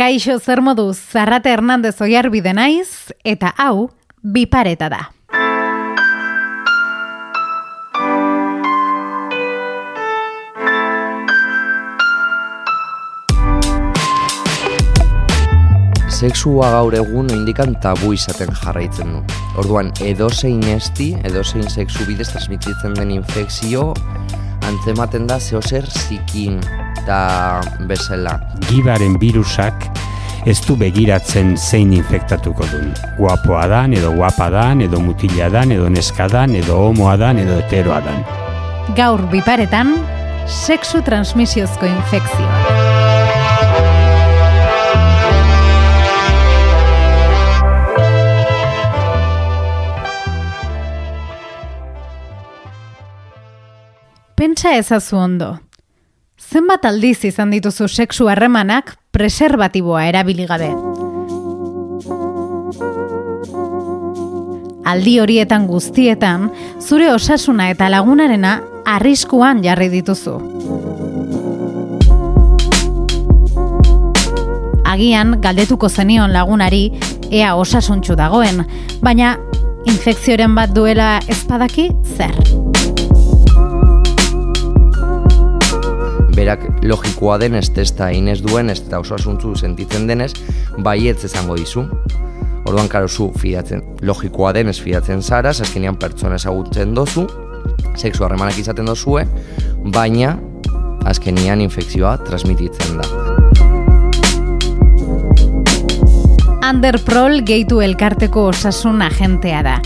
Kaixo zer moduz, Zarrate Hernandez oiarbide naiz, eta hau, bipareta da. Sexua gaur egun indikan tabu izaten jarraitzen du. Orduan, edozein esti, edozein sexu bidez transmititzen den infekzio, antzematen da zehozer zikin eta bezala. Gibaren virusak ez du begiratzen zein infektatuko duen. Guapoa dan, edo guapa dan, edo mutila dan, edo neska dan, edo homoa dan, edo heteroa dan. Gaur biparetan, sexu transmisiozko infekzioa. Pentsa ezazu ondo. Zenbat aldiz izan dituzu sexu harremanak preservatiboa erabili gabe. Aldi horietan guztietan, zure osasuna eta lagunarena arriskuan jarri dituzu. Agian galdetuko zenion lagunari ea osasuntxu dagoen, baina infekzioren bat duela ezpadaki zer. Berak logikoa den ez testa duen ez eta oso asuntzu sentitzen denez, baietz ezango dizu. Orduan karo zu fidatzen, logikoa den ez fidatzen zara, azkenean pertsona ezagutzen dozu, sexu harremanak izaten dozue, baina azkenean infekzioa transmititzen da. Underprol gehitu elkarteko osasun agentea da.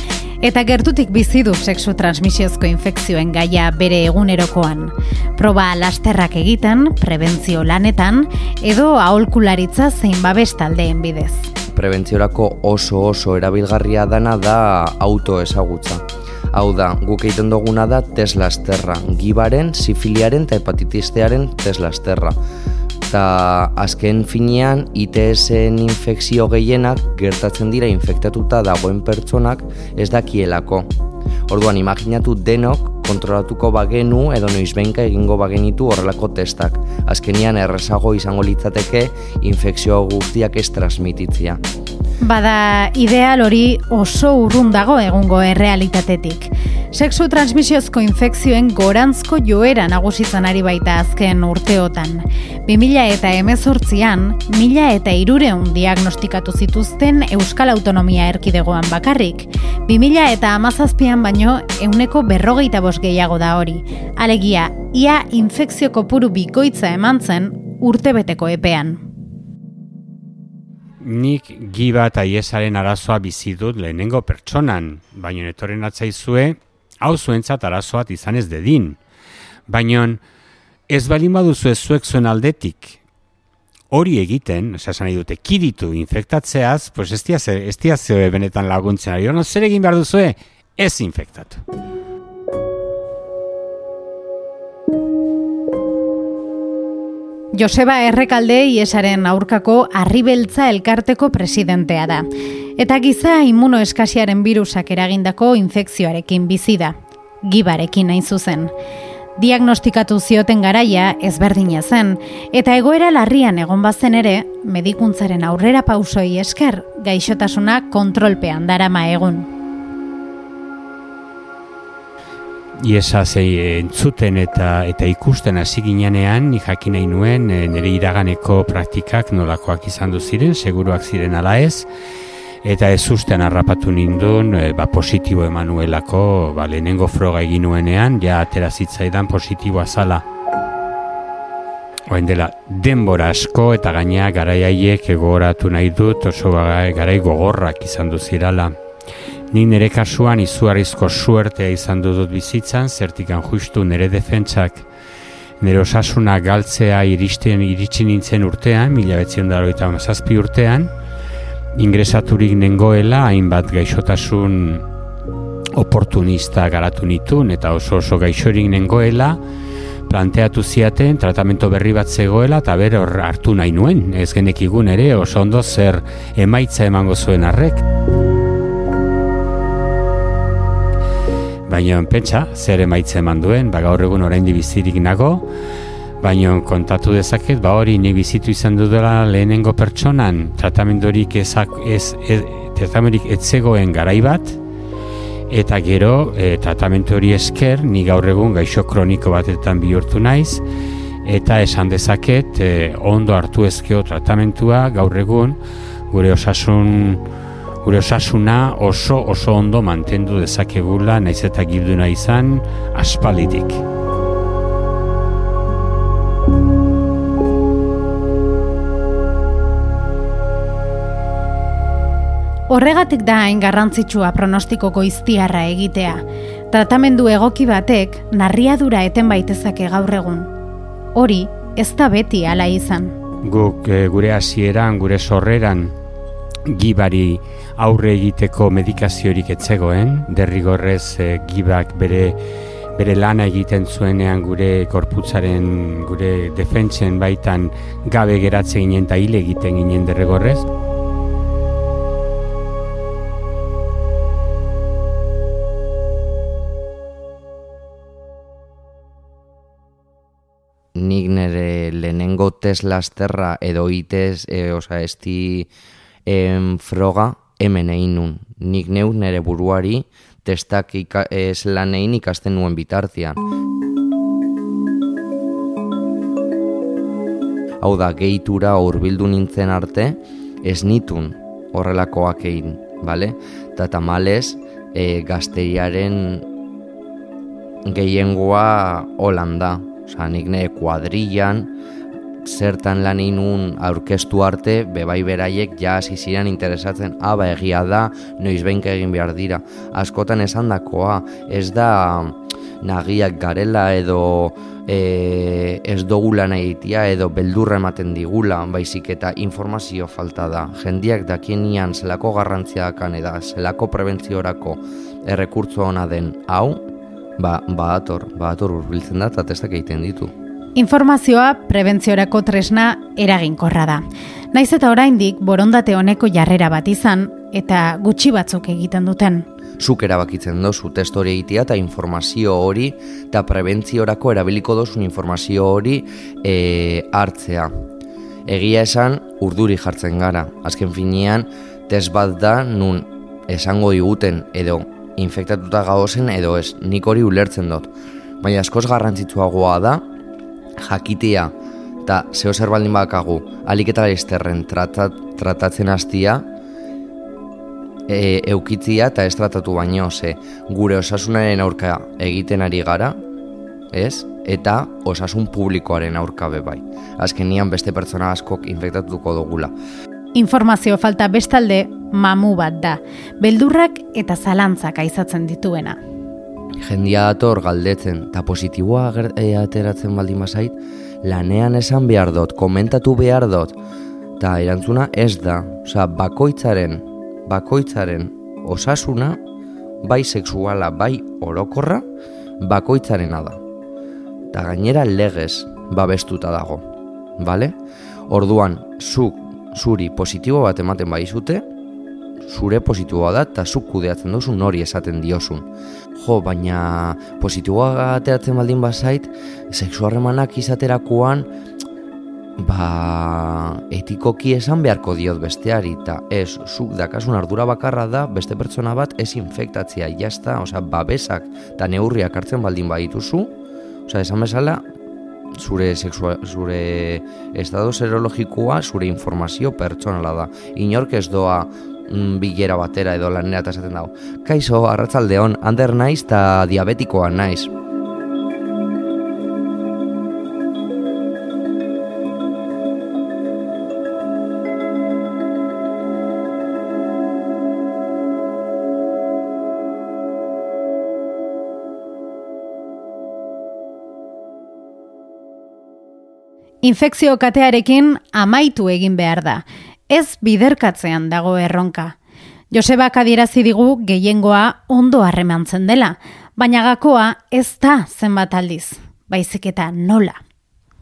Eta gertutik bizi du sexu transmisiozko infekzioen gaia bere egunerokoan. Proba lasterrak egiten, prebentzio lanetan, edo aholkularitza zein babes taldeen bidez. Prebentziorako oso oso erabilgarria dana da auto ezagutza. Hau da, guk egiten duguna da teslasterra, gibaren, sifiliaren eta hepatitistearen teslasterra eta azken finean ITS-en infekzio gehienak gertatzen dira infektatuta dagoen pertsonak ez dakielako. Orduan, imaginatu denok kontrolatuko bagenu edo noizbenka egingo bagenitu horrelako testak. Azkenian errezago izango litzateke infekzio guztiak ez transmititzia. Bada ideal hori oso urrun dago egungo errealitatetik. Sexu transmisiozko infekzioen gorantzko joera nagusitzen ari baita azken urteotan. 2000 eta emezortzian, mila eta irureun diagnostikatu zituzten Euskal Autonomia erkidegoan bakarrik. 2000 eta amazazpian baino, euneko berrogeita bos gehiago da hori. Alegia, ia infekzio kopuru bikoitza eman zen urtebeteko epean. Nik giba eta iesaren arazoa bizi dut lehenengo pertsonan, baina etorren atzaizue, hau zuentzat arazoat izan ez dedin. Baina ez balin baduzu ez zuek zuen aldetik, hori egiten, esan nahi dute, kiditu infektatzeaz, pues ez diaz, benetan laguntzen ari, no, zer egin behar duzue, ez infektatu. Joseba Errekalde iesaren aurkako arribeltza elkarteko presidentea da. Eta giza immunoeskasiaren virusak eragindako infekzioarekin bizi da. Gibarekin nain zuzen. Diagnostikatu zioten garaia ezberdina zen, eta egoera larrian egon bazen ere, medikuntzaren aurrera pausoi esker, gaixotasuna kontrolpean darama egun. Iesa zei entzuten eta eta ikusten hasi ginean jakin nahi nuen e, nire iraganeko praktikak nolakoak izan du ziren, seguruak ziren ala ez. Eta ez ustean harrapatu nindun, e, ba, positibo emanuelako, ba, lehenengo froga egin nuenean, ja atera zitzaidan positiboa zala. Oen dela, denbora asko eta gaina garaiaiek egoratu nahi dut, oso garai gogorrak izan du. Ni nire kasuan izugarrizko suertea izan dut bizitzan, zertikan justu nire defentsak. Nire osasuna galtzea iristen iritsi nintzen urtean, mila betzion daro eta mazazpi urtean, ingresaturik nengoela, hainbat gaixotasun oportunista garatu nitun, eta oso oso gaixorik nengoela, planteatu ziaten, tratamento berri bat zegoela, eta ber hor hartu nahi nuen, ez genekigun ere, oso ondo zer emaitza emango zuen arrek. Baina pentsa, zer emaitze eman duen, ba gaur egun orain bizirik nago, baina kontatu dezaket, ba hori ni bizitu izan dudala lehenengo pertsonan, tratamendorik ezak, ez, ez, tratamendorik etzegoen garai bat, eta gero e, tratamentu hori esker ni gaur egun gaixo kroniko batetan bihurtu naiz. Eta esan dezaket e, ondo hartu ezkeo tratamentua gaur egun gure osasun gure osasuna oso oso ondo mantendu dezakegula naiz eta gilduna izan aspalitik. Horregatik da hain garrantzitsua pronostiko iztiarra egitea. Tratamendu egoki batek narriadura eten baitezake gaur egun. Hori, ez da beti ala izan. Guk e, gure hasieran, gure sorreran, gibari aurre egiteko medikaziorik etzegoen, derrigorrez e, gibak bere bere lana egiten zuenean gure korputzaren, gure defentsen baitan gabe geratzen ginen eta hile egiten ginen derrigorrez. nik nire lehenengo Tesla Asterra edo itez, e, oza, esti em, froga hemen egin nun. Nik neu nire buruari testak ika, ez lan egin ikasten nuen bitartian. Hau da, gehitura hurbildu nintzen arte, ez nitun horrelakoak egin, bale? Eta tamalez, e, gazteriaren gehiengoa holanda, Osa, nik ne kuadrillan, zertan lan inun aurkeztu arte, bebai beraiek ja hasi ziren interesatzen, aba egia da, noiz behinka egin behar dira. Askotan esan dakoa, ez da nagiak garela edo e, ez dogula nahitia edo beldurra ematen digula, baizik eta informazio falta da. Jendiak dakienian zelako garrantzia dakan eda zelako prebentziorako errekurtzu ona den hau, ba, badator, badator urbiltzen da eta testak egiten ditu. Informazioa prebentziorako tresna eraginkorra da. Naiz eta oraindik borondate honeko jarrera bat izan eta gutxi batzuk egiten duten. Zuk erabakitzen dozu test hori egitea eta informazio hori eta prebentziorako erabiliko dozun informazio hori e, hartzea. Egia esan urduri jartzen gara. Azken finean test bat da nun esango diguten edo infektatuta gauzen edo ez, nik hori ulertzen dut. Baina askoz garrantzitsuagoa da, jakitea eta zeo zer baldin bakagu, aliketa laizterren tratat, tratatzen hastia, e, eukitzia eta ez tratatu baino, ze gure osasunaren aurka egiten ari gara, ez? Eta osasun publikoaren aurka bebai. Azken nian beste pertsona askok infektatuko dugula. Informazio falta bestalde mamu bat da, beldurrak eta zalantzak aizatzen dituena. Jendia dator galdetzen eta positiboa e, ateratzen baldin bazait, lanean esan behar dut, komentatu behar dut, eta erantzuna ez da, osea, bakoitzaren, bakoitzaren osasuna, bai sexuala, bai orokorra, bakoitzarena da. Eta gainera legez babestuta dago, bale? Orduan, zuk zuri positibo bat ematen bai zute, zure positiboa da eta zuk kudeatzen duzu nori esaten diozun. Jo, baina positiboa ateratzen baldin bazait, seksuarremanak izaterakoan, ba, etikoki esan beharko diot besteari, eta ez, zuk dakasun ardura bakarra da, beste pertsona bat ez infektatzia, jazta, osea, babesak eta neurriak hartzen baldin badituzu, osea, esan bezala, zure sexua, zure estado serologikoa, zure informazio pertsonala da. Inork ez doa mm, bilera batera edo lanera eta esaten dago. Kaixo, arratzaldeon, ander naiz eta diabetikoa naiz. Infekzio katearekin amaitu egin behar da. Ez biderkatzean dago erronka. Joseba adierazi digu gehiengoa ondo harremantzen dela, baina gakoa ez da zenbat aldiz, baizik eta nola.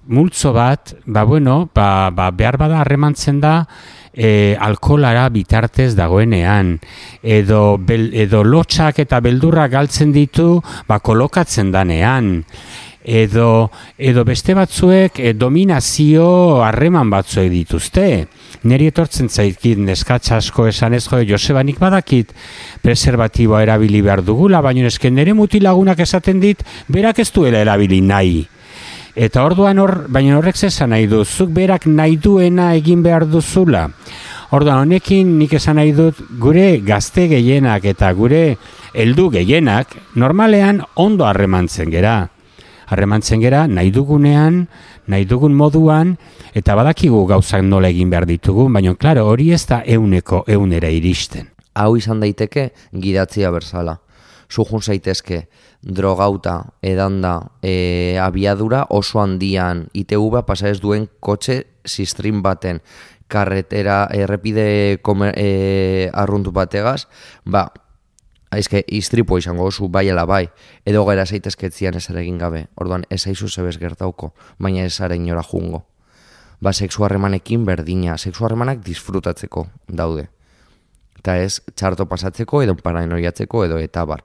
Multzo bat, ba bueno, ba, ba behar bada harremantzen da, e, alkolara bitartez dagoenean, edo, bel, edo lotxak eta beldurrak galtzen ditu, ba kolokatzen danean, edo, edo beste batzuek e, dominazio harreman batzuek dituzte. Neri etortzen zaizkit neskatsa asko esan ez jo, Josebanik badakit preservatiboa erabili behar dugula, baina eske nere mutilagunak esaten dit, berak ez duela erabili nahi. Eta orduan hor, baina horrek zesan nahi du, zuk berak nahi duena egin behar duzula. Orduan honekin nik esan nahi dut gure gazte gehienak eta gure heldu gehienak normalean ondo harremantzen gera. Harremantzen gera nahi dugunean, nahi dugun moduan eta badakigu gauzak nola egin behar ditugu, baina klaro hori ez da euneko eunera iristen. Hau izan daiteke gidatzia berzala. Sujun zaitezke drogauta, edanda, e, abiadura oso handian ITV pasa ez duen kotxe sistrin baten karretera errepide komer, e, arruntu bategaz, ba, aizke iztripo izango oso bai ala bai, edo gara zaitezketzian ez egin gabe, orduan ez aizu zebez gertauko, baina ez ara inora jungo. Ba, seksu harremanekin berdina, seksu harremanak disfrutatzeko daude. Eta ez, txarto pasatzeko, edo paranoiatzeko, edo eta bar.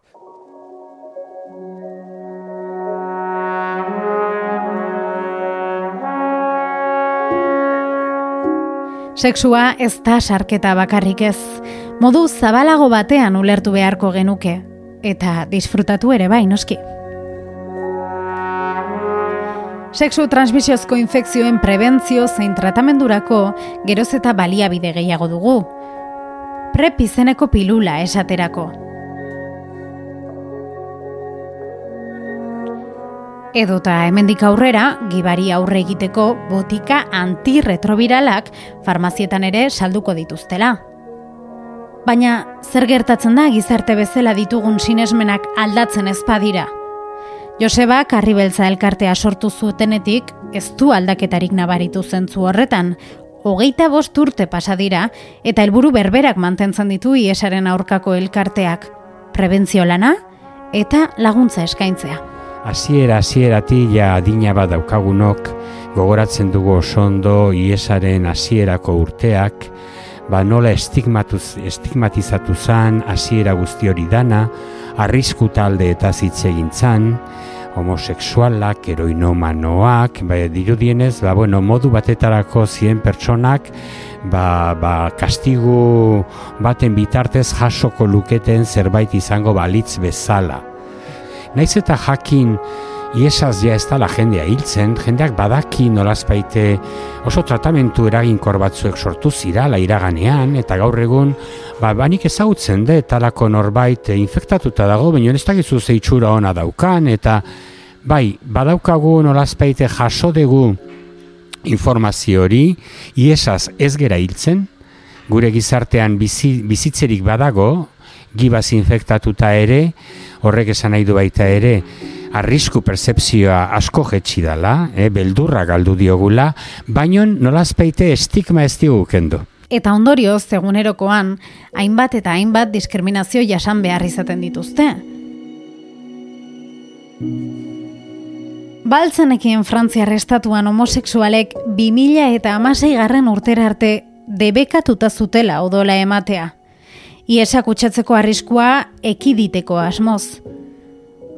Sexua ez da sarketa bakarrik ez, modu zabalago batean ulertu beharko genuke, eta disfrutatu ere bai noski. Sexu transmisiozko infekzioen prebentzio zein tratamendurako geroz eta baliabide gehiago dugu. Prep izeneko pilula esaterako. Edota hemendik aurrera, gibari aurre egiteko botika antirretrobiralak farmazietan ere salduko dituztela. Baina zer gertatzen da gizarte bezala ditugun sinesmenak aldatzen ezpadira? Joseba Karribeltza elkartea sortu zutenetik ez du aldaketarik nabaritu zentzu horretan, hogeita bost urte pasa dira eta helburu berberak mantentzen ditu iesaren aurkako elkarteak, prebentzio lana eta laguntza eskaintzea. Hasiera hasieratik ja adina bat daukagunok gogoratzen dugu osondo iesaren hasierako urteak, ba nola estigmatuz, estigmatizatu zan hasiera guzti hori dana, arrisku talde eta zitze egintzan, homosexualak, eroinomanoak, ba, dirudienez, ba, bueno, modu batetarako zien pertsonak, ba, ba, kastigu baten bitartez jasoko luketen zerbait izango balitz bezala. Naiz eta jakin iesaz ja ez dala jendea hiltzen, jendeak badaki nolazpaite oso tratamentu eraginkor batzuek sortu zirala iraganean, eta gaur egun, ba, banik ezagutzen de, talako norbait infektatuta dago, baina ez dakizu zeitxura ona daukan, eta bai, badaukagu nolazpaite jaso dugu informazio hori, iesaz ez gera hiltzen, gure gizartean bizi, bizitzerik badago, gibaz infektatuta ere, horrek esan nahi du baita ere, arrisku percepzioa asko jetxi dala, eh, beldurra galdu diogula, baino nolazpeite estigma ez diogu kendu. Eta ondorio, egunerokoan, hainbat eta hainbat diskriminazio jasan behar izaten dituzte. Baltzenekien Frantziar estatuan homosexualek 2000 eta amasei garren urtera arte debekatuta zutela odola ematea iesak utxatzeko arriskua ekiditeko asmoz.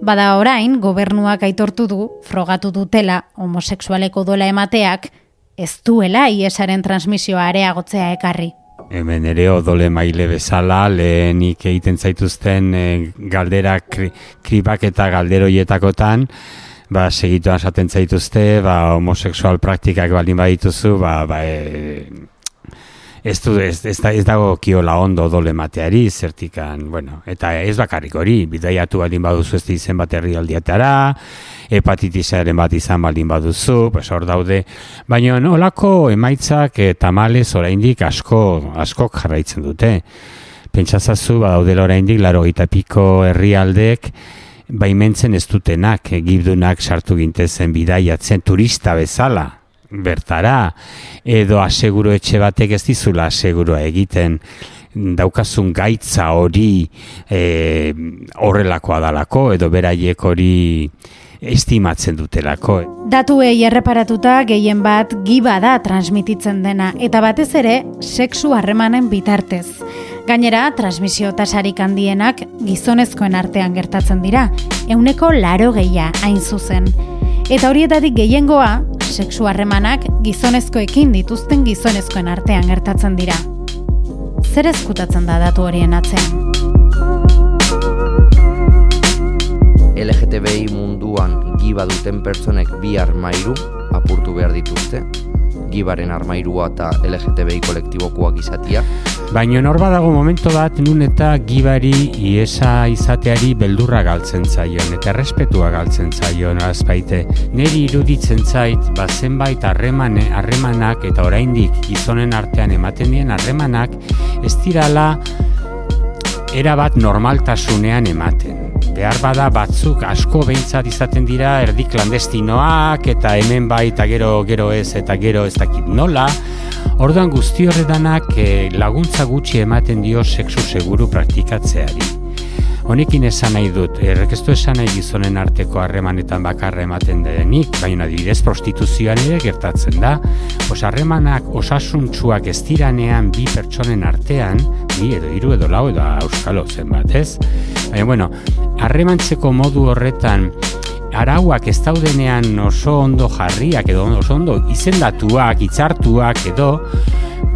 Bada orain, gobernuak aitortu du, frogatu dutela homoseksualeko dola emateak, ez duela iesaren transmisioa areagotzea ekarri. Hemen ere odole maile bezala, lehenik egiten zaituzten e, galdera kri, kribak eta galderoietakotan, ba, segituan esaten zaituzte, ba, homoseksual praktikak baldin badituzu, ba, ba, e, ez du ez, ez, ez dago kiola ondo dole mateari zertikan, bueno, eta ez bakarrik hori, bidaiatu baldin baduzu ez izen bat herri hepatitisaren bat izan baldin baduzu, pues hor daude, baina olako emaitzak e, tamales oraindik asko, asko jarraitzen dute. Pentsazazu, badaudela oraindik, laro gita piko herrialdek, baimentzen ez dutenak, egibdunak sartu gintezen bidaiatzen turista bezala, bertara, edo aseguro etxe batek ez dizula asegurua egiten daukazun gaitza hori e, horrelakoa dalako, edo beraiek hori estimatzen dutelako. Datuei erreparatuta gehien bat giba da transmititzen dena, eta batez ere sexu harremanen bitartez. Gainera, transmisio tasarik handienak gizonezkoen artean gertatzen dira, euneko laro gehia hain zuzen Eta horietatik gehiengoa, sexu harremanak gizonezkoekin dituzten gizonezkoen artean gertatzen dira. Zer ezkutatzen da datu horien atzean? LGTBI munduan giba duten pertsonek bi armairu apurtu behar dituzte, gibaren armairua eta LGTBI kolektibokoak izatia. Baina nor badago momento bat nun eta gibari iesa izateari beldurra galtzen zaion eta errespetua galtzen zaion azpaite. Neri iruditzen zait, ba zenbait harremane, harremanak eta oraindik gizonen artean ematen dien harremanak ez dirala erabat normaltasunean ematen behar bada batzuk asko behintzat izaten dira erdi klandestinoak eta hemen bai gero gero ez eta gero ez dakit nola orduan guzti horretanak eh, laguntza gutxi ematen dio sexu seguru praktikatzeari Honekin esan nahi dut, errekestu esan nahi gizonen arteko harremanetan bakarra ematen denik, baina adibidez prostituzioan ere gertatzen da. Os harremanak osasuntsuak ez diranean bi pertsonen artean, bi edo hiru edo lau edo auskalo zenbat, ez? Baina, bueno, harremantzeko modu horretan arauak ez daudenean oso ondo jarriak edo oso ondo izendatuak, itzartuak edo,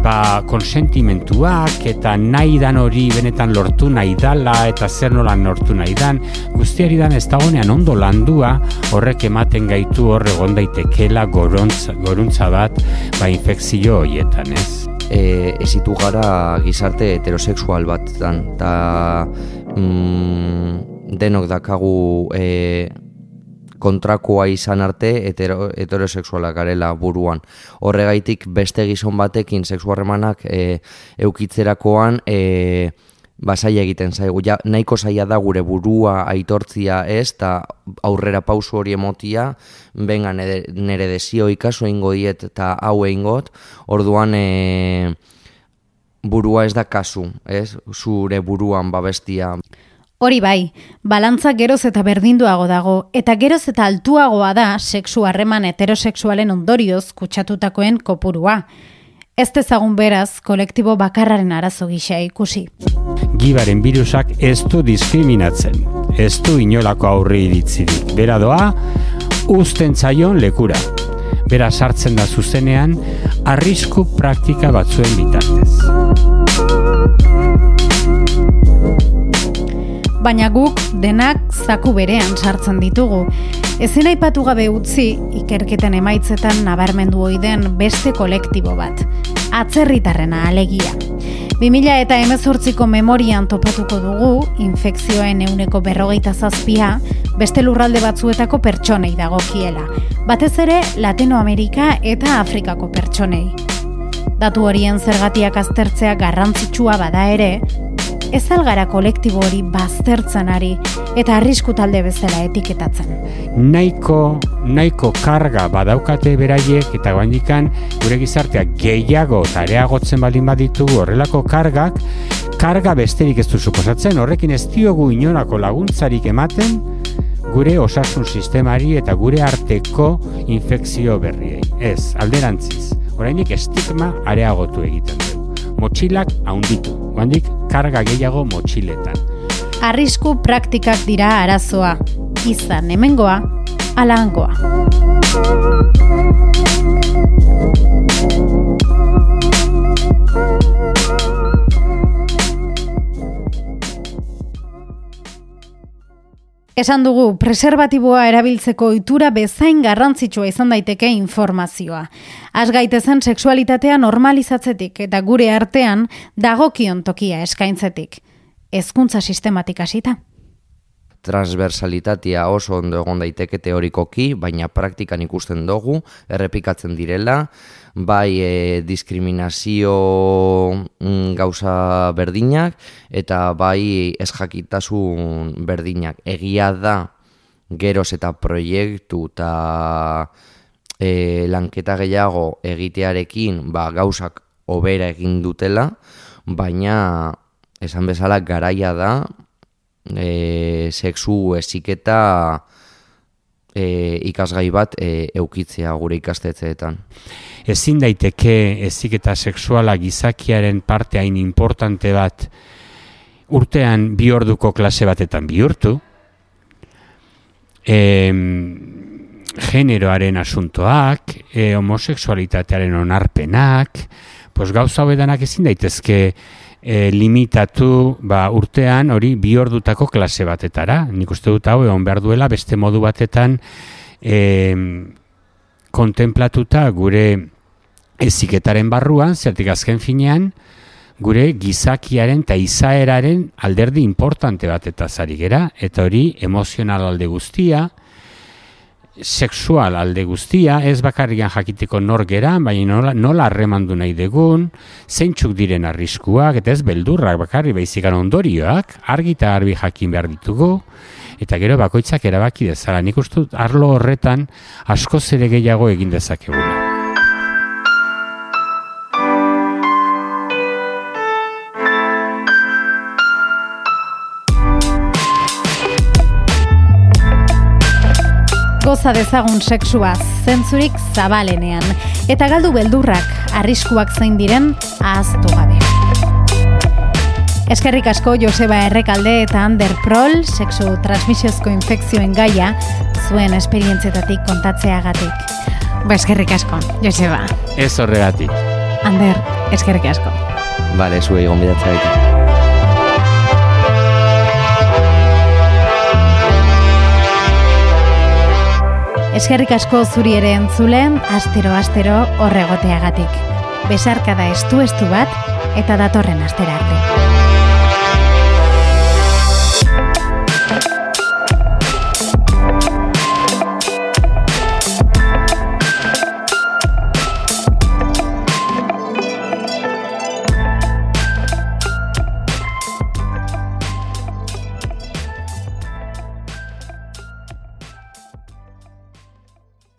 ba, konsentimentuak eta nahi dan hori benetan lortu nahi dala eta zer nolan lortu nahi dan. Guztiari dan ez dagoenean ondo landua horrek ematen gaitu horre gondaitekela goruntza, goruntza bat ba infekzio horietan ez? E, ezitu gara gizarte heterosexual bat eta mm, denok dakagu e, kontrakoa izan arte hetero, heterosexuala garela buruan. Horregaitik beste gizon batekin sexu harremanak e, eukitzerakoan e, basaia egiten zaigu. Ja, nahiko zaila da gure burua aitortzia ez, eta aurrera pausu hori emotia, benga nere desio ikaso ingo diet eta hau egingot, orduan e, burua ez da kasu, ez, zure buruan babestia. Hori bai, balantza geroz eta berdinduago dago, eta geroz eta altuagoa da sexu harreman heterosexualen ondorioz kutsatutakoen kopurua. Ez dezagun beraz, kolektibo bakarraren arazo gisa ikusi. Gibaren virusak ez du diskriminatzen, ez du inolako aurri iritzirik. Bera doa, usten zaion lekura. Bera sartzen da zuzenean, arrisku praktika batzuen bitartez baina guk denak zaku berean sartzen ditugu. Ezin aipatu gabe utzi ikerketen emaitzetan nabarmendu den beste kolektibo bat. Atzerritarrena alegia. 2000 eta emezortziko memorian topatuko dugu, infekzioen euneko berrogeita zazpia, beste lurralde batzuetako pertsonei dagokiela. Batez ere, Latinoamerika eta Afrikako pertsonei. Datu horien zergatiak aztertzea garrantzitsua bada ere, ez algara kolektibo hori baztertzen ari eta arrisku talde bezala etiketatzen. Naiko, naiko karga badaukate beraiek eta guandikan gure gizartea gehiago eta areagotzen baldin baditu horrelako kargak, karga besterik ez du suposatzen, horrekin ez diogu inorako laguntzarik ematen, gure osasun sistemari eta gure arteko infekzio berriei. Ez, alderantziz, orainik estigma areagotu egiten du motxilak haunditu, guandik karga gehiago motxiletan. Arrisku praktikak dira arazoa, izan hemengoa, ala Esan dugu, preservatiboa erabiltzeko ohitura bezain garrantzitsua izan daiteke informazioa. Az gaitezen sexualitatea normalizatzetik eta gure artean dagokion tokia eskaintzetik. Hezkuntza sistematik hasita. Transversalitatea oso ondo egon daiteke teorikoki, baina praktikan ikusten dugu, errepikatzen direla, bai e, diskriminazio mm, gauza berdinak eta bai ez jakitasun berdinak. Egia da geroz eta proiektu eta e, lanketa gehiago egitearekin ba, gauzak obera egin dutela, baina esan bezala garaia da e, sexu eziketa e, ikasgai bat e, eukitzea gure ikastetzeetan ezin daiteke ezik eta sexuala gizakiaren parte hain importante bat. Urtean bi orduko klase batetan bihurtu. E, generoaren asuntoak, e, homoseksualitatearen onarpenak, pues gauza hobedanak ezin daitezke e, limitatu ba, urtean hori bi ordutako klase batetara. Nik uste dut hau egon behar duela beste modu batetan e, kontemplatuta gure eziketaren barruan, zertik azken finean, gure gizakiaren eta izaeraren alderdi importante bat eta zari gera, eta hori emozional alde guztia, sexual alde guztia, ez bakarrian jakiteko nor gera, baina nola, nola arremandu nahi degun, zeintzuk diren arriskuak, eta ez beldurrak bakarri baizikan ondorioak, argi eta arbi jakin behar ditugu, eta gero bakoitzak erabaki dezala. Nik uste arlo horretan asko zere gehiago egin dezakeguna. Goza dezagun sexua zentzurik zabalenean eta galdu beldurrak arriskuak zein diren ahaztu gabe. Eskerrik asko Joseba Errekalde eta Ander Prol, sexu transmisiozko infekzioen gaia, zuen esperientzietatik kontatzeagatik. Ba, eskerrik asko, Joseba. Ez horregatik. Ander, eskerrik asko. Bale, zuei gombidatzea Eskerrik asko zuri ere entzulen, astero astero horregoteagatik. Besarka da estu estu bat eta datorren astera arte.